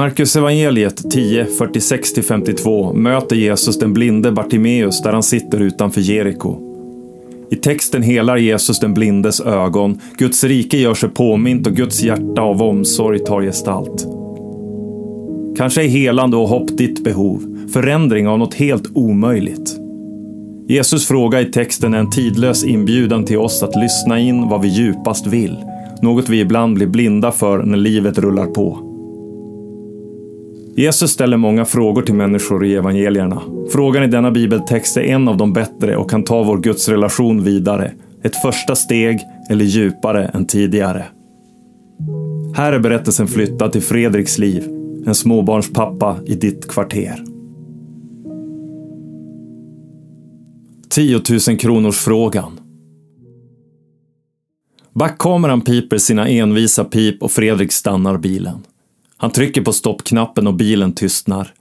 Markus evangeliet 10, 46-52 möter Jesus den blinde Bartimeus där han sitter utanför Jeriko. I texten helar Jesus den blindes ögon, Guds rike gör sig påmint och Guds hjärta av omsorg tar gestalt. Kanske är helande och hopp ditt behov, förändring av något helt omöjligt. Jesus fråga i texten är en tidlös inbjudan till oss att lyssna in vad vi djupast vill, något vi ibland blir blinda för när livet rullar på. Jesus ställer många frågor till människor i evangelierna. Frågan i denna bibeltext är en av de bättre och kan ta vår gudsrelation vidare. Ett första steg eller djupare än tidigare. Här är berättelsen flyttad till Fredriks liv, en småbarnspappa i ditt kvarter. 10 000 kronors frågan. Backkameran piper sina envisa pip och Fredrik stannar bilen. Han trycker på stoppknappen och bilen tystnar.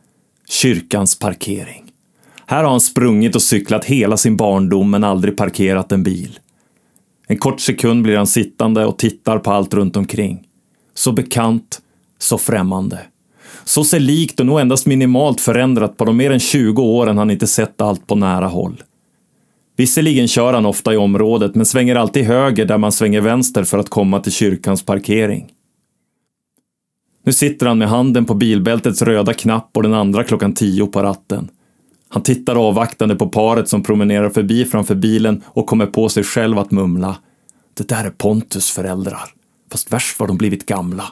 Kyrkans parkering. Här har han sprungit och cyklat hela sin barndom men aldrig parkerat en bil. En kort sekund blir han sittande och tittar på allt runt omkring. Så bekant, så främmande. Så sig likt och nog endast minimalt förändrat på de mer än 20 åren han inte sett allt på nära håll. Visserligen kör han ofta i området men svänger alltid höger där man svänger vänster för att komma till kyrkans parkering. Nu sitter han med handen på bilbältets röda knapp och den andra klockan tio på ratten. Han tittar avvaktande på paret som promenerar förbi framför bilen och kommer på sig själv att mumla. Det där är Pontus föräldrar. Fast värst vad de blivit gamla.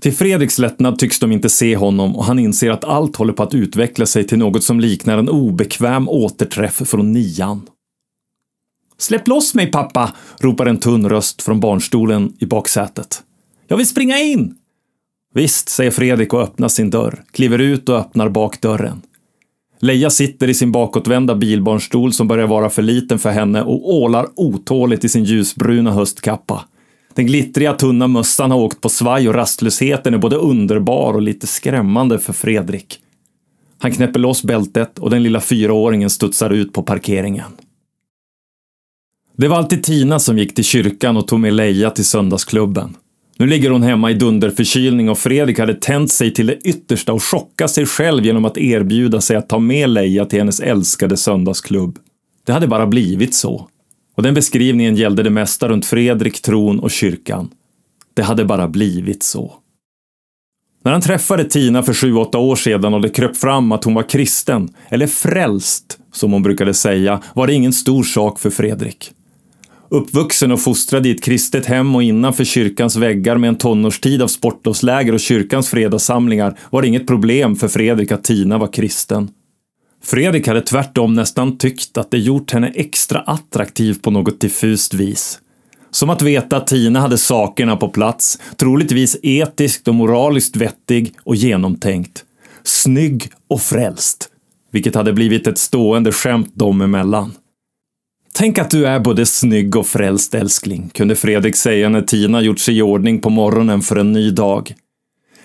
Till Fredriks lättnad tycks de inte se honom och han inser att allt håller på att utveckla sig till något som liknar en obekväm återträff från nian. Släpp loss mig pappa! ropar en tunn röst från barnstolen i baksätet. Jag vill springa in! Visst, säger Fredrik och öppnar sin dörr, kliver ut och öppnar bakdörren. Leia sitter i sin bakåtvända bilbarnstol som börjar vara för liten för henne och ålar otåligt i sin ljusbruna höstkappa. Den glittriga tunna mössan har åkt på svaj och rastlösheten är både underbar och lite skrämmande för Fredrik. Han knäpper loss bältet och den lilla fyraåringen studsar ut på parkeringen. Det var alltid Tina som gick till kyrkan och tog med Leia till söndagsklubben. Nu ligger hon hemma i dunderförkylning och Fredrik hade tänt sig till det yttersta och chockat sig själv genom att erbjuda sig att ta med Leia till hennes älskade söndagsklubb. Det hade bara blivit så. Och den beskrivningen gällde det mesta runt Fredrik, tron och kyrkan. Det hade bara blivit så. När han träffade Tina för sju, åtta år sedan och det kröp fram att hon var kristen, eller frälst, som hon brukade säga, var det ingen stor sak för Fredrik. Uppvuxen och fostrad i ett kristet hem och innanför kyrkans väggar med en tonårstid av sportlovsläger och kyrkans fredagssamlingar var det inget problem för Fredrik att Tina var kristen. Fredrik hade tvärtom nästan tyckt att det gjort henne extra attraktiv på något diffust vis. Som att veta att Tina hade sakerna på plats, troligtvis etiskt och moraliskt vettig och genomtänkt. Snygg och frälst. Vilket hade blivit ett stående skämt dem emellan. Tänk att du är både snygg och frälst älskling, kunde Fredrik säga när Tina gjort sig i ordning på morgonen för en ny dag.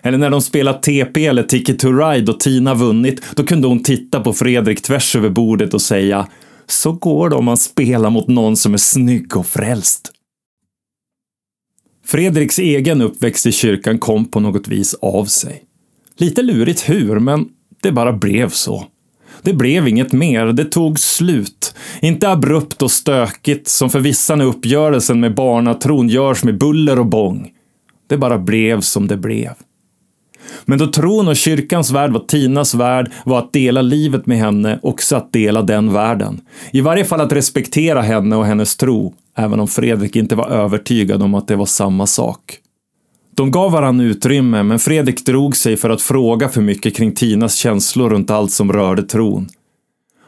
Eller när de spelat TP eller Ticket to Ride och Tina vunnit, då kunde hon titta på Fredrik tvärs över bordet och säga Så går det om man spelar mot någon som är snygg och frälst. Fredriks egen uppväxt i kyrkan kom på något vis av sig. Lite lurigt hur, men det bara blev så. Det blev inget mer, det tog slut. Inte abrupt och stökigt som för vissa när uppgörelsen med barnatron görs med buller och bång. Det bara blev som det blev. Men då tron och kyrkans värld var Tinas värld var att dela livet med henne också att dela den världen. I varje fall att respektera henne och hennes tro, även om Fredrik inte var övertygad om att det var samma sak. De gav varann utrymme, men Fredrik drog sig för att fråga för mycket kring Tinas känslor runt allt som rörde tron.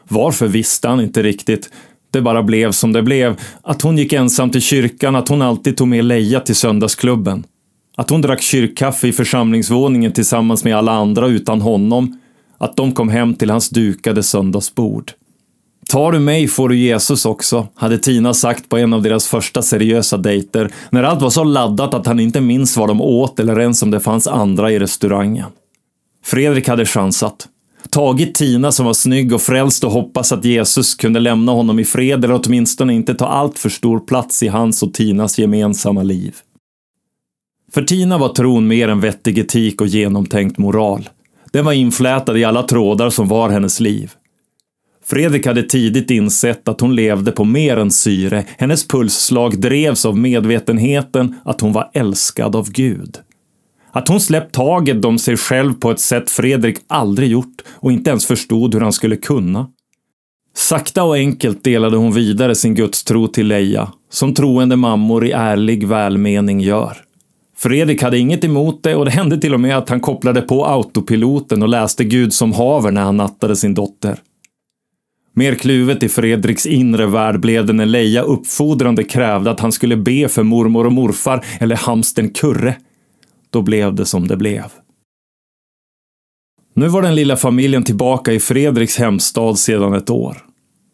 Varför visste han inte riktigt. Det bara blev som det blev. Att hon gick ensam till kyrkan, att hon alltid tog med Leia till söndagsklubben. Att hon drack kyrkkaffe i församlingsvåningen tillsammans med alla andra utan honom. Att de kom hem till hans dukade söndagsbord. Tar du mig får du Jesus också, hade Tina sagt på en av deras första seriösa dejter, när allt var så laddat att han inte minns vad de åt eller ens om det fanns andra i restaurangen. Fredrik hade chansat. Tagit Tina som var snygg och frälst och hoppats att Jesus kunde lämna honom i fred eller åtminstone inte ta allt för stor plats i hans och Tinas gemensamma liv. För Tina var tron mer än vettig etik och genomtänkt moral. Den var inflätad i alla trådar som var hennes liv. Fredrik hade tidigt insett att hon levde på mer än syre. Hennes pulsslag drevs av medvetenheten att hon var älskad av Gud. Att hon släppt taget om sig själv på ett sätt Fredrik aldrig gjort och inte ens förstod hur han skulle kunna. Sakta och enkelt delade hon vidare sin gudstro till Leia, som troende mammor i ärlig välmening gör. Fredrik hade inget emot det och det hände till och med att han kopplade på autopiloten och läste Gud som haver när han nattade sin dotter. Mer kluvet i Fredriks inre värld blev det när Leia uppfordrande krävde att han skulle be för mormor och morfar eller hamsten Kurre. Då blev det som det blev. Nu var den lilla familjen tillbaka i Fredriks hemstad sedan ett år.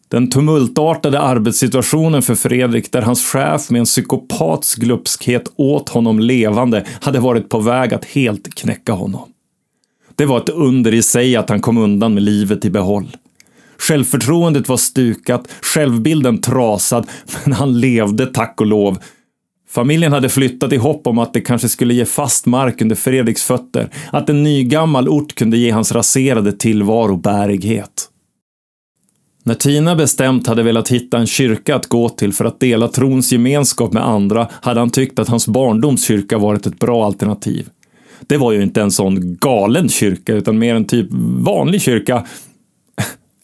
Den tumultartade arbetssituationen för Fredrik där hans chef med en psykopats glupskhet åt honom levande hade varit på väg att helt knäcka honom. Det var ett under i sig att han kom undan med livet i behåll. Självförtroendet var stukat, självbilden trasad, men han levde tack och lov. Familjen hade flyttat i hopp om att det kanske skulle ge fast mark under Fredriks fötter, att en nygammal ort kunde ge hans raserade tillvaro bärighet. När Tina bestämt hade velat hitta en kyrka att gå till för att dela trons gemenskap med andra hade han tyckt att hans barndomskyrka varit ett bra alternativ. Det var ju inte en sån galen kyrka utan mer en typ vanlig kyrka.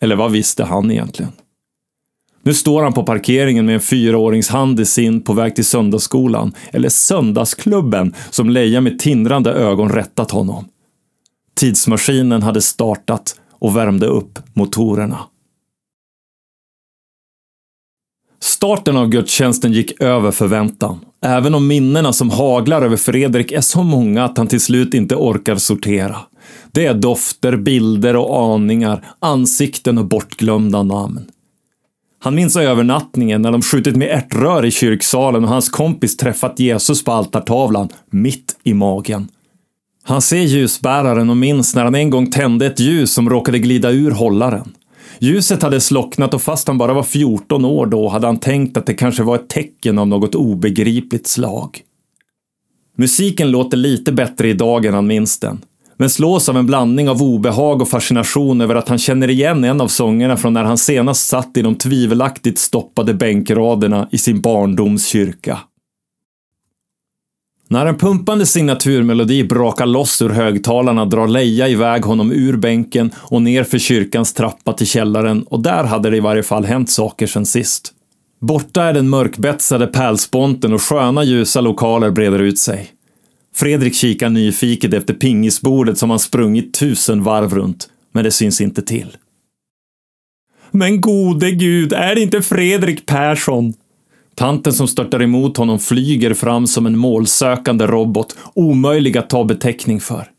Eller vad visste han egentligen? Nu står han på parkeringen med en fyraårings hand i sin på väg till söndagsskolan, eller söndagsklubben, som Leia med tindrande ögon rättat honom. Tidsmaskinen hade startat och värmde upp motorerna. Starten av gudstjänsten gick över förväntan. Även om minnena som haglar över Fredrik är så många att han till slut inte orkar sortera. Det är dofter, bilder och aningar, ansikten och bortglömda namn. Han minns övernattningen när de skjutit med ärtrör i kyrksalen och hans kompis träffat Jesus på altartavlan, mitt i magen. Han ser ljusbäraren och minns när han en gång tände ett ljus som råkade glida ur hållaren. Ljuset hade slocknat och fast han bara var 14 år då hade han tänkt att det kanske var ett tecken av något obegripligt slag. Musiken låter lite bättre idag än han minns den, men slås av en blandning av obehag och fascination över att han känner igen en av sångerna från när han senast satt i de tvivelaktigt stoppade bänkraderna i sin barndoms kyrka. När en pumpande signaturmelodi brakar loss ur högtalarna drar Leia iväg honom ur bänken och ner för kyrkans trappa till källaren och där hade det i varje fall hänt saker sen sist. Borta är den mörkbetsade pärlsponten och sköna ljusa lokaler breder ut sig. Fredrik kikar nyfiket efter pingisbordet som han sprungit tusen varv runt, men det syns inte till. Men gode gud, är det inte Fredrik Persson? Tanten som störtar emot honom flyger fram som en målsökande robot, omöjlig att ta beteckning för.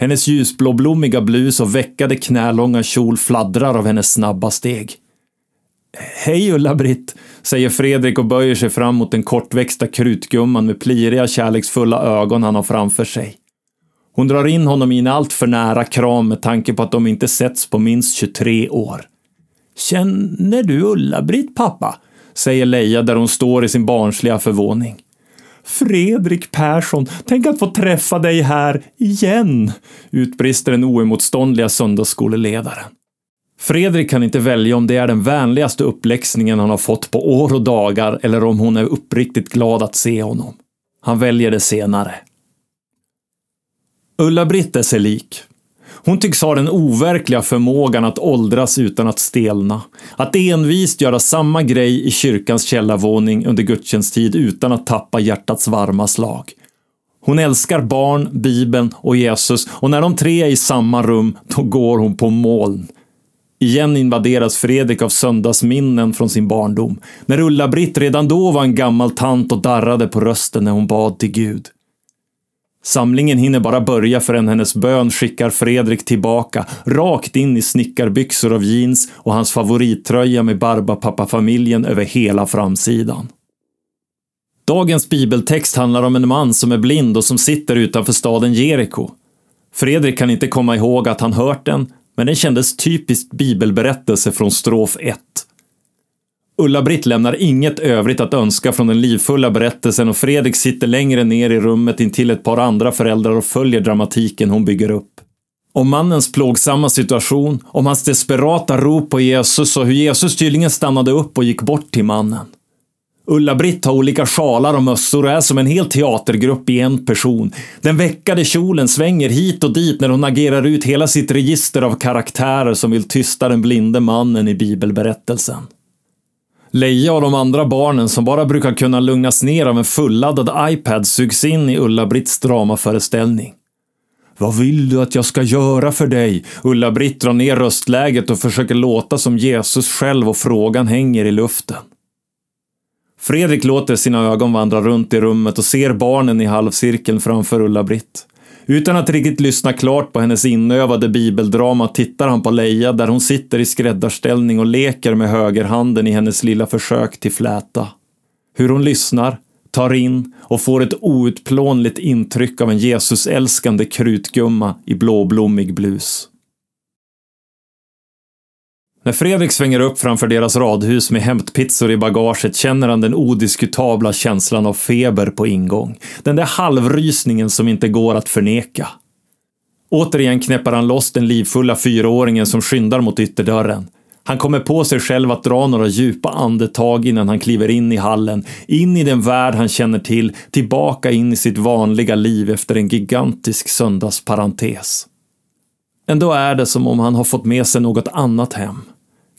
Hennes ljusblåblommiga blus och veckade knälånga kjol fladdrar av hennes snabba steg. Hej Ulla-Britt, säger Fredrik och böjer sig fram mot den kortväxta krutgumman med pliriga kärleksfulla ögon han har framför sig. Hon drar in honom i en alltför nära kram med tanke på att de inte setts på minst 23 år. Känner du Ulla-Britt pappa? Säger Leia där hon står i sin barnsliga förvåning. Fredrik Persson, tänk att få träffa dig här igen, utbrister den oemotståndliga söndagsskoleledaren. Fredrik kan inte välja om det är den vänligaste uppläxningen han har fått på år och dagar eller om hon är uppriktigt glad att se honom. Han väljer det senare. Ulla-Britt är sig lik. Hon tycks ha den overkliga förmågan att åldras utan att stelna. Att envist göra samma grej i kyrkans källarvåning under gudstjänsttid utan att tappa hjärtats varma slag. Hon älskar barn, Bibeln och Jesus och när de tre är i samma rum, då går hon på moln. Igen invaderas Fredrik av söndagsminnen från sin barndom. När Ulla-Britt redan då var en gammal tant och darrade på rösten när hon bad till Gud. Samlingen hinner bara börja förrän hennes bön skickar Fredrik tillbaka, rakt in i snickarbyxor av jeans och hans favorittröja med Barbapapa-familjen över hela framsidan. Dagens bibeltext handlar om en man som är blind och som sitter utanför staden Jeriko. Fredrik kan inte komma ihåg att han hört den, men den kändes typiskt bibelberättelse från strof 1. Ulla-Britt lämnar inget övrigt att önska från den livfulla berättelsen och Fredrik sitter längre ner i rummet intill ett par andra föräldrar och följer dramatiken hon bygger upp. Om mannens plågsamma situation, om hans desperata rop på Jesus och hur Jesus tydligen stannade upp och gick bort till mannen. Ulla-Britt har olika sjalar och mössor och är som en hel teatergrupp i en person. Den veckade kjolen svänger hit och dit när hon agerar ut hela sitt register av karaktärer som vill tysta den blinde mannen i bibelberättelsen. Leia och de andra barnen som bara brukar kunna lugnas ner av en fulladdad iPad sugs in i Ulla-Britts dramaföreställning. Vad vill du att jag ska göra för dig? Ulla-Britt drar ner röstläget och försöker låta som Jesus själv och frågan hänger i luften. Fredrik låter sina ögon vandra runt i rummet och ser barnen i halvcirkeln framför Ulla-Britt. Utan att riktigt lyssna klart på hennes inövade bibeldrama tittar han på Leia där hon sitter i skräddarställning och leker med högerhanden i hennes lilla försök till fläta. Hur hon lyssnar, tar in och får ett outplånligt intryck av en Jesusälskande krutgumma i blåblommig blus. När Fredrik svänger upp framför deras radhus med hämtpizzor i bagaget känner han den odiskutabla känslan av feber på ingång. Den där halvrysningen som inte går att förneka. Återigen knäpper han loss den livfulla fyraåringen som skyndar mot ytterdörren. Han kommer på sig själv att dra några djupa andetag innan han kliver in i hallen, in i den värld han känner till, tillbaka in i sitt vanliga liv efter en gigantisk söndagsparentes. Ändå är det som om han har fått med sig något annat hem.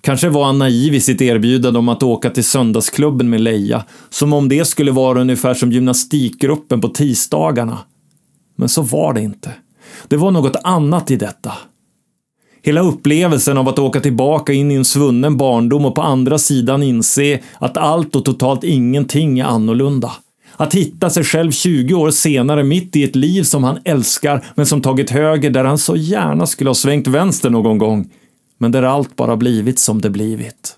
Kanske var han naiv i sitt erbjudande om att åka till söndagsklubben med Leia, som om det skulle vara ungefär som gymnastikgruppen på tisdagarna. Men så var det inte. Det var något annat i detta. Hela upplevelsen av att åka tillbaka in i en svunnen barndom och på andra sidan inse att allt och totalt ingenting är annorlunda. Att hitta sig själv 20 år senare mitt i ett liv som han älskar men som tagit höger där han så gärna skulle ha svängt vänster någon gång men där allt bara blivit som det blivit.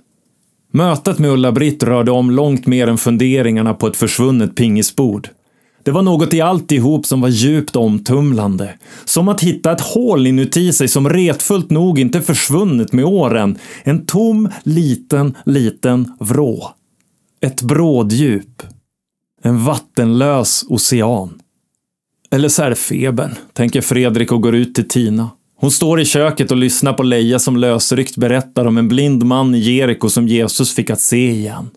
Mötet med Ulla-Britt rörde om långt mer än funderingarna på ett försvunnet pingisbord. Det var något i alltihop som var djupt omtumlande. Som att hitta ett hål inuti sig som retfullt nog inte försvunnit med åren. En tom, liten, liten vrå. Ett bråddjup. En vattenlös ocean. Eller så är det febern, tänker Fredrik och går ut till Tina. Hon står i köket och lyssnar på Leia som lösryckt berättar om en blind man i Jeriko som Jesus fick att se igen.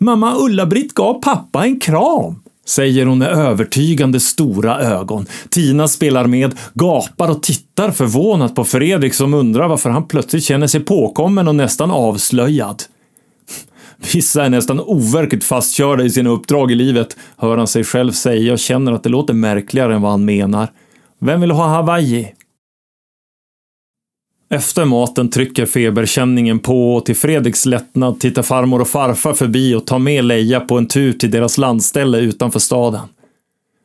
Mamma Ulla-Britt gav pappa en kram, säger hon med övertygande stora ögon. Tina spelar med, gapar och tittar förvånat på Fredrik som undrar varför han plötsligt känner sig påkommen och nästan avslöjad. Vissa är nästan overkligt fastkörda i sina uppdrag i livet, hör han sig själv säga och känner att det låter märkligare än vad han menar. Vem vill ha Hawaii? Efter maten trycker feberkänningen på och till Fredriks lättnad tittar farmor och farfar förbi och tar med Leja på en tur till deras landställe utanför staden.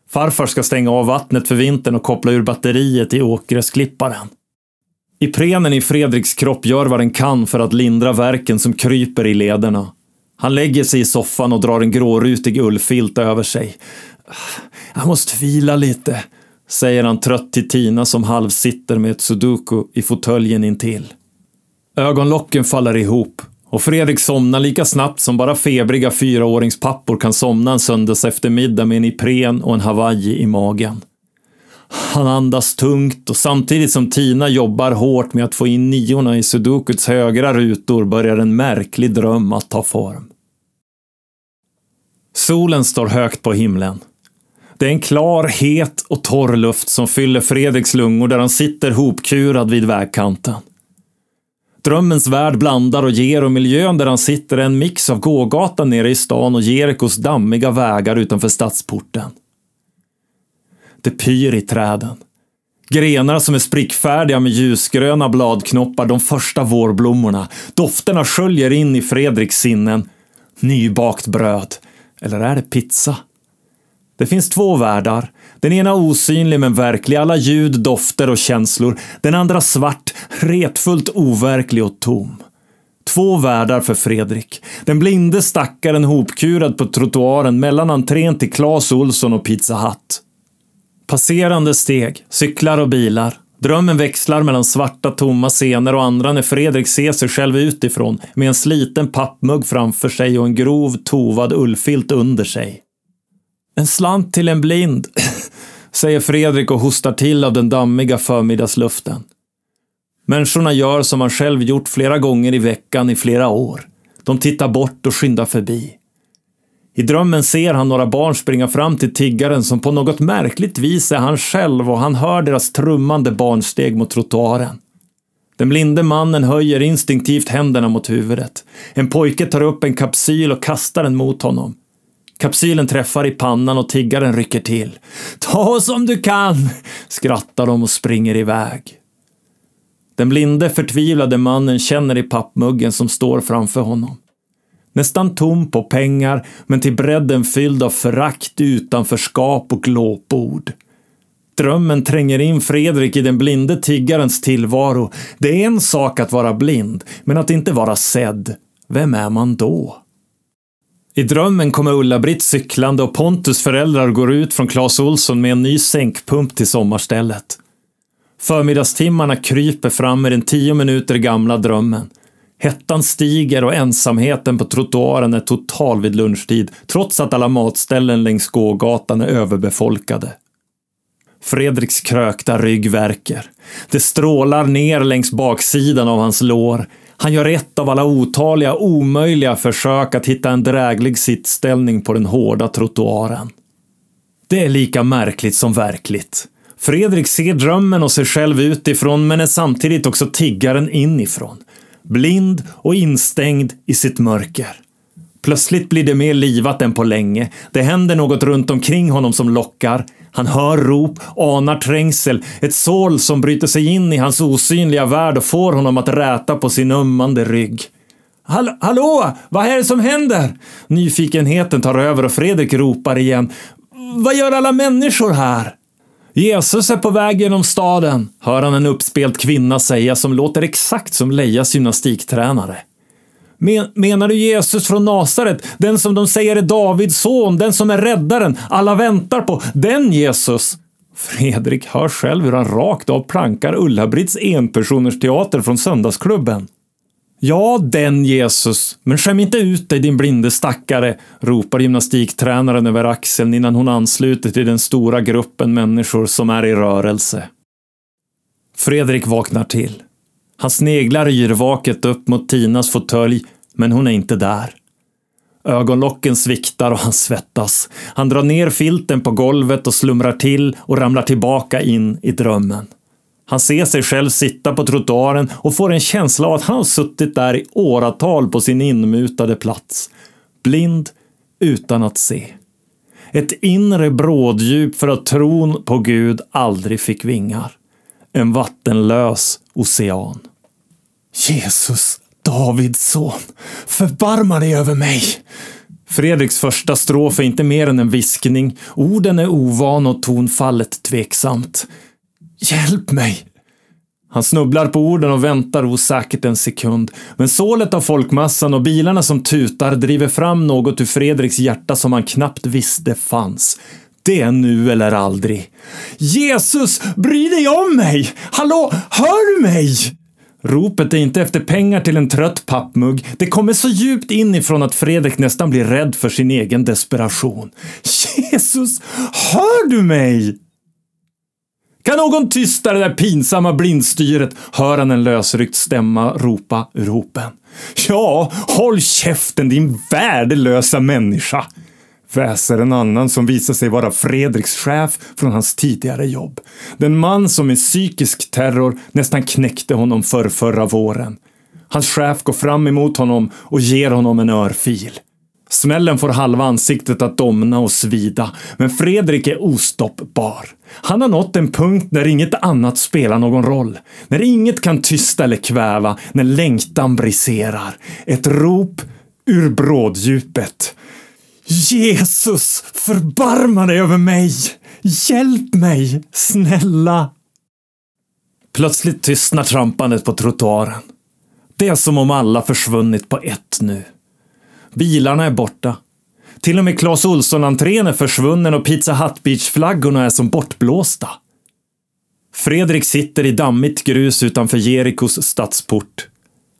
Farfar ska stänga av vattnet för vintern och koppla ur batteriet i åkgräsklipparen. Iprenen i Fredriks kropp gör vad den kan för att lindra verken som kryper i lederna. Han lägger sig i soffan och drar en grårutig ullfilt över sig. Jag måste vila lite, säger han trött till Tina som halvsitter med ett sudoku i fåtöljen intill. Ögonlocken faller ihop och Fredrik somnar lika snabbt som bara febriga fyraåringspappor kan somna en söndags eftermiddag med en Ipren och en Hawaii i magen. Han andas tungt och samtidigt som Tina jobbar hårt med att få in niorna i sudokuts högra rutor börjar en märklig dröm att ta form. Solen står högt på himlen. Det är en klar, het och torr luft som fyller Fredriks lungor där han sitter hopkurad vid vägkanten. Drömmens värld blandar och ger och miljön där han sitter är en mix av gågatan nere i stan och Jerikos dammiga vägar utanför stadsporten. Det pyr i träden. Grenar som är sprickfärdiga med ljusgröna bladknoppar, de första vårblommorna. Dofterna sköljer in i Fredriks sinnen. Nybakt bröd. Eller är det pizza? Det finns två världar. Den ena osynlig men verklig, alla ljud, dofter och känslor. Den andra svart, retfullt overklig och tom. Två världar för Fredrik. Den blinde stackaren hopkurad på trottoaren mellan entrén till Clas Olsson och Pizza Hut. Passerande steg, cyklar och bilar. Drömmen växlar mellan svarta tomma scener och andra när Fredrik ser sig själv utifrån med en sliten pappmugg framför sig och en grov tovad ullfilt under sig. En slant till en blind, säger Fredrik och hostar till av den dammiga förmiddagsluften. Människorna gör som han själv gjort flera gånger i veckan i flera år. De tittar bort och skyndar förbi. I drömmen ser han några barn springa fram till tiggaren som på något märkligt vis är han själv och han hör deras trummande barnsteg mot trottoaren. Den blinde mannen höjer instinktivt händerna mot huvudet. En pojke tar upp en kapsyl och kastar den mot honom. Kapsylen träffar i pannan och tiggaren rycker till. Ta som du kan, skrattar de och springer iväg. Den blinde förtvivlade mannen känner i pappmuggen som står framför honom. Nästan tom på pengar, men till bredden fylld av förakt, utanförskap och glåpord. Drömmen tränger in Fredrik i den blinde tiggarens tillvaro. Det är en sak att vara blind, men att inte vara sedd. Vem är man då? I drömmen kommer Ulla-Britt cyklande och Pontus föräldrar går ut från Clas Olsson med en ny sänkpump till sommarstället. Förmiddagstimmarna kryper fram med den tio minuter gamla drömmen. Hettan stiger och ensamheten på trottoaren är total vid lunchtid, trots att alla matställen längs gågatan är överbefolkade. Fredriks krökta rygg värker. Det strålar ner längs baksidan av hans lår. Han gör ett av alla otaliga omöjliga försök att hitta en dräglig sittställning på den hårda trottoaren. Det är lika märkligt som verkligt. Fredrik ser drömmen och sig själv utifrån men är samtidigt också tiggaren inifrån blind och instängd i sitt mörker. Plötsligt blir det mer livat än på länge. Det händer något runt omkring honom som lockar. Han hör rop, anar trängsel, ett sål som bryter sig in i hans osynliga värld och får honom att räta på sin ömmande rygg. Hall hallå, vad är det som händer? Nyfikenheten tar över och Fredrik ropar igen. Vad gör alla människor här? Jesus är på väg genom staden, hör han en uppspelt kvinna säga som låter exakt som Lejas gymnastiktränare. Men, menar du Jesus från Nasaret, den som de säger är Davids son, den som är räddaren, alla väntar på, den Jesus? Fredrik hör själv hur han rakt av plankar Ulla-Britts enpersoners teater från söndagsklubben. Ja, den Jesus, men skäm inte ut dig din blinde stackare, ropar gymnastiktränaren över axeln innan hon ansluter till den stora gruppen människor som är i rörelse. Fredrik vaknar till. Han sneglar yrvaket upp mot Tinas fåtölj, men hon är inte där. Ögonlocken sviktar och han svettas. Han drar ner filten på golvet och slumrar till och ramlar tillbaka in i drömmen. Han ser sig själv sitta på trottoaren och får en känsla av att han har suttit där i åratal på sin inmutade plats. Blind utan att se. Ett inre bråddjup för att tron på Gud aldrig fick vingar. En vattenlös ocean. Jesus, Davids son, förbarma dig över mig! Fredriks första strof är inte mer än en viskning. Orden är ovan och tonfallet tveksamt. Hjälp mig! Han snubblar på orden och väntar osäkert en sekund. Men sålet av folkmassan och bilarna som tutar driver fram något ur Fredriks hjärta som han knappt visste fanns. Det är nu eller aldrig. Jesus, bry dig om mig! Hallå, hör du mig? Ropet är inte efter pengar till en trött pappmugg. Det kommer så djupt inifrån att Fredrik nästan blir rädd för sin egen desperation. Jesus, hör du mig? Kan någon tysta det där pinsamma blindstyret? Hör han en lösryckt stämma ropa ur hopen. Ja, håll käften din värdelösa människa! Väser en annan som visar sig vara Fredriks chef från hans tidigare jobb. Den man som med psykisk terror nästan knäckte honom för förra våren. Hans chef går fram emot honom och ger honom en örfil. Smällen får halva ansiktet att domna och svida, men Fredrik är ostoppbar. Han har nått en punkt när inget annat spelar någon roll. När inget kan tysta eller kväva, när längtan briserar. Ett rop ur bråddjupet. Jesus, förbarma dig över mig! Hjälp mig, snälla! Plötsligt tystnar trampandet på trottoaren. Det är som om alla försvunnit på ett nu. Bilarna är borta. Till och med Clas Ohlson-entrén är försvunnen och Pizza Hut Beach-flaggorna är som bortblåsta. Fredrik sitter i dammigt grus utanför Jerikos stadsport.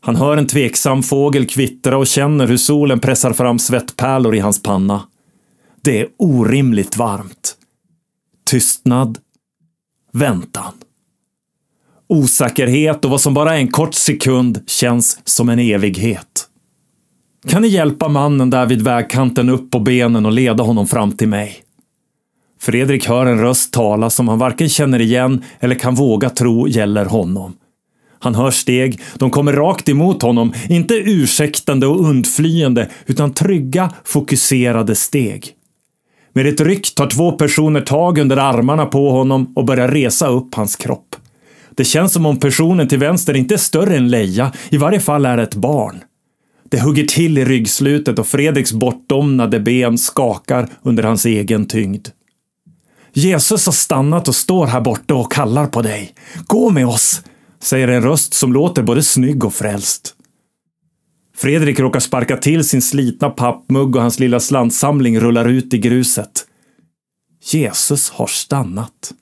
Han hör en tveksam fågel kvittra och känner hur solen pressar fram svettpärlor i hans panna. Det är orimligt varmt. Tystnad. Väntan. Osäkerhet och vad som bara är en kort sekund känns som en evighet. Kan ni hjälpa mannen där vid vägkanten upp på benen och leda honom fram till mig? Fredrik hör en röst tala som han varken känner igen eller kan våga tro gäller honom. Han hör steg, de kommer rakt emot honom, inte ursäktande och undflyende, utan trygga, fokuserade steg. Med ett ryck tar två personer tag under armarna på honom och börjar resa upp hans kropp. Det känns som om personen till vänster inte är större än Leia, i varje fall är det ett barn. Det hugger till i ryggslutet och Fredriks bortdomnade ben skakar under hans egen tyngd. Jesus har stannat och står här borta och kallar på dig. Gå med oss, säger en röst som låter både snygg och frälst. Fredrik råkar sparka till sin slitna pappmugg och hans lilla slantsamling rullar ut i gruset. Jesus har stannat.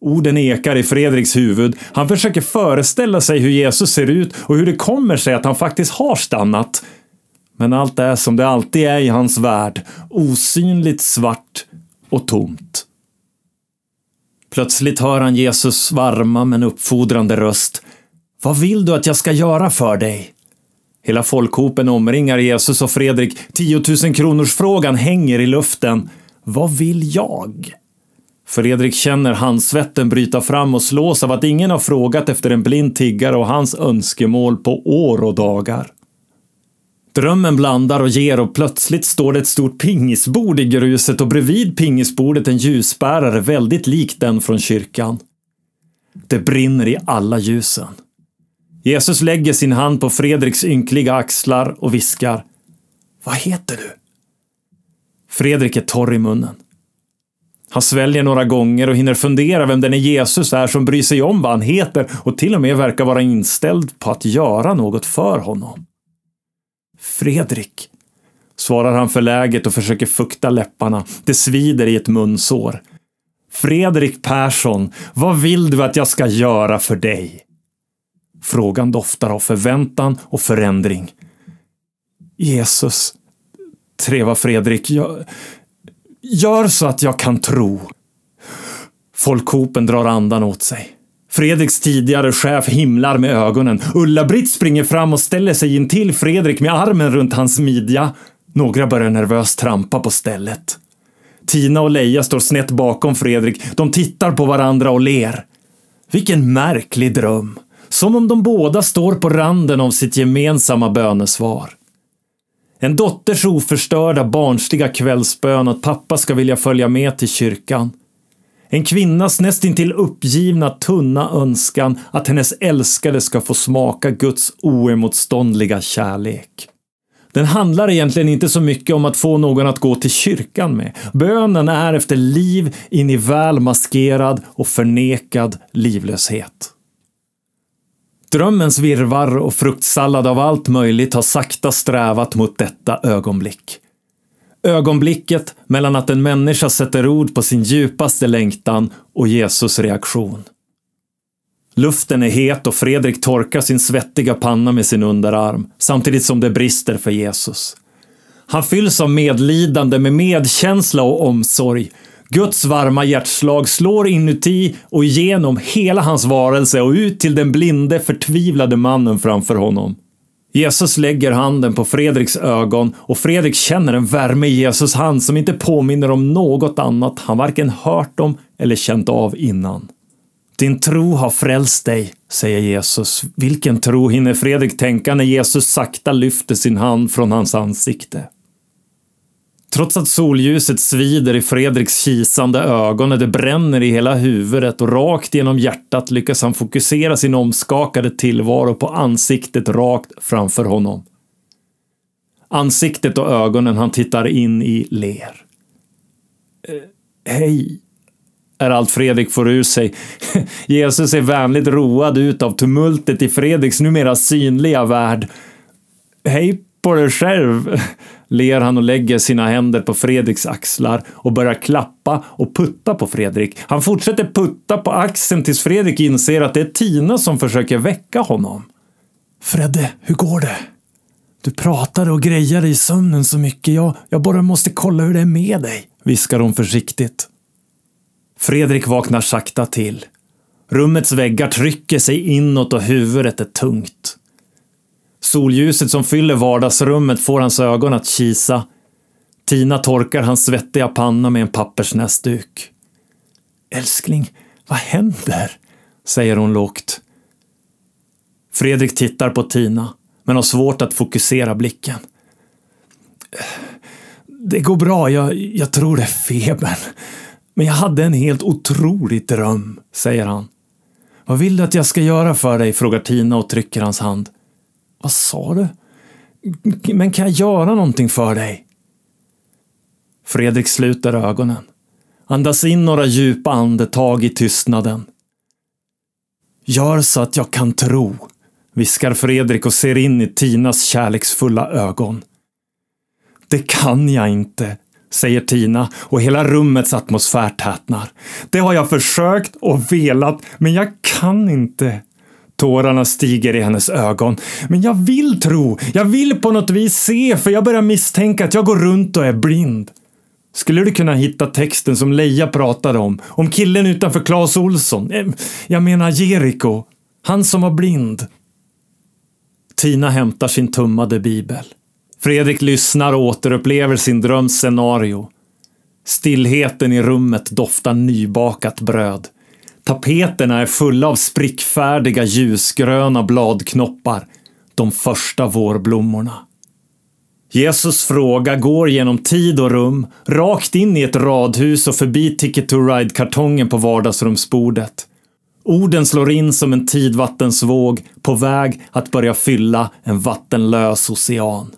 Orden ekar i Fredriks huvud. Han försöker föreställa sig hur Jesus ser ut och hur det kommer sig att han faktiskt har stannat. Men allt är som det alltid är i hans värld. Osynligt svart och tomt. Plötsligt hör han Jesus varma men uppfordrande röst. Vad vill du att jag ska göra för dig? Hela folkhopen omringar Jesus och Fredrik. 10 000 kronors frågan hänger i luften. Vad vill jag? Fredrik känner handsvetten bryta fram och slås av att ingen har frågat efter en blind tiggare och hans önskemål på år och dagar. Drömmen blandar och ger och plötsligt står det ett stort pingisbord i gruset och bredvid pingisbordet en ljusbärare väldigt lik den från kyrkan. Det brinner i alla ljusen. Jesus lägger sin hand på Fredriks ynkliga axlar och viskar. Vad heter du? Fredrik är torr i munnen. Han sväljer några gånger och hinner fundera vem den är Jesus är som bryr sig om vad han heter och till och med verkar vara inställd på att göra något för honom. Fredrik, svarar han förläget och försöker fukta läpparna. Det svider i ett munsår. Fredrik Persson, vad vill du att jag ska göra för dig? Frågan doftar av förväntan och förändring. Jesus, trevar Fredrik, jag, gör så att jag kan tro. Folkhopen drar andan åt sig. Fredriks tidigare chef himlar med ögonen. Ulla-Britt springer fram och ställer sig in till Fredrik med armen runt hans midja. Några börjar nervöst trampa på stället. Tina och Leia står snett bakom Fredrik. De tittar på varandra och ler. Vilken märklig dröm. Som om de båda står på randen av sitt gemensamma bönesvar. En dotters oförstörda barnsliga kvällsbön att pappa ska vilja följa med till kyrkan. En kvinnas nästintill uppgivna tunna önskan att hennes älskade ska få smaka Guds oemotståndliga kärlek. Den handlar egentligen inte så mycket om att få någon att gå till kyrkan med. Bönen är efter liv in i väl maskerad och förnekad livlöshet. Drömmens virvar och fruktsallad av allt möjligt har sakta strävat mot detta ögonblick. Ögonblicket mellan att en människa sätter ord på sin djupaste längtan och Jesus reaktion. Luften är het och Fredrik torkar sin svettiga panna med sin underarm, samtidigt som det brister för Jesus. Han fylls av medlidande med medkänsla och omsorg. Guds varma hjärtslag slår inuti och igenom hela hans varelse och ut till den blinde, förtvivlade mannen framför honom. Jesus lägger handen på Fredriks ögon och Fredrik känner en värme i Jesus hand som inte påminner om något annat han varken hört om eller känt av innan. Din tro har frälst dig, säger Jesus. Vilken tro hinner Fredrik tänka när Jesus sakta lyfter sin hand från hans ansikte? Trots att solljuset svider i Fredriks kisande ögon när det bränner i hela huvudet och rakt genom hjärtat lyckas han fokusera sin omskakade tillvaro på ansiktet rakt framför honom. Ansiktet och ögonen han tittar in i ler. Eh, hej, är allt Fredrik får ur sig. Jesus ser vänligt road ut av tumultet i Fredriks numera synliga värld. Hej på dig själv, ler han och lägger sina händer på Fredriks axlar och börjar klappa och putta på Fredrik. Han fortsätter putta på axeln tills Fredrik inser att det är Tina som försöker väcka honom. Fredde, hur går det? Du pratade och grejade i sömnen så mycket. Jag, jag bara måste kolla hur det är med dig, viskar hon försiktigt. Fredrik vaknar sakta till. Rummets väggar trycker sig inåt och huvudet är tungt. Solljuset som fyller vardagsrummet får hans ögon att kisa. Tina torkar hans svettiga panna med en pappersnäsduk. Älskling, vad händer? säger hon lågt. Fredrik tittar på Tina, men har svårt att fokusera blicken. Det går bra, jag, jag tror det är febern. Men jag hade en helt otrolig dröm, säger han. Vad vill du att jag ska göra för dig? frågar Tina och trycker hans hand. Vad sa du? Men kan jag göra någonting för dig? Fredrik sluter ögonen. Andas in några djupa andetag i tystnaden. Gör så att jag kan tro, viskar Fredrik och ser in i Tinas kärleksfulla ögon. Det kan jag inte, säger Tina och hela rummets atmosfär tätnar. Det har jag försökt och velat, men jag kan inte. Tårarna stiger i hennes ögon. Men jag vill tro, jag vill på något vis se, för jag börjar misstänka att jag går runt och är blind. Skulle du kunna hitta texten som Leia pratade om? Om killen utanför Clas Olsson? Jag menar Jeriko. Han som var blind. Tina hämtar sin tummade bibel. Fredrik lyssnar och återupplever sin dröms scenario. Stillheten i rummet doftar nybakat bröd. Tapeterna är fulla av sprickfärdiga ljusgröna bladknoppar. De första vårblommorna. Jesus fråga går genom tid och rum, rakt in i ett radhus och förbi Ticket to Ride-kartongen på vardagsrumsbordet. Orden slår in som en tidvattensvåg på väg att börja fylla en vattenlös ocean.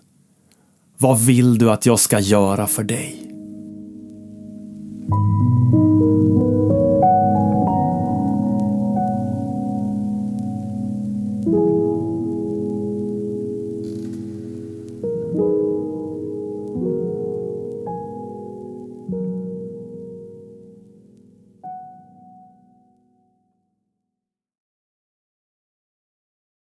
Vad vill du att jag ska göra för dig?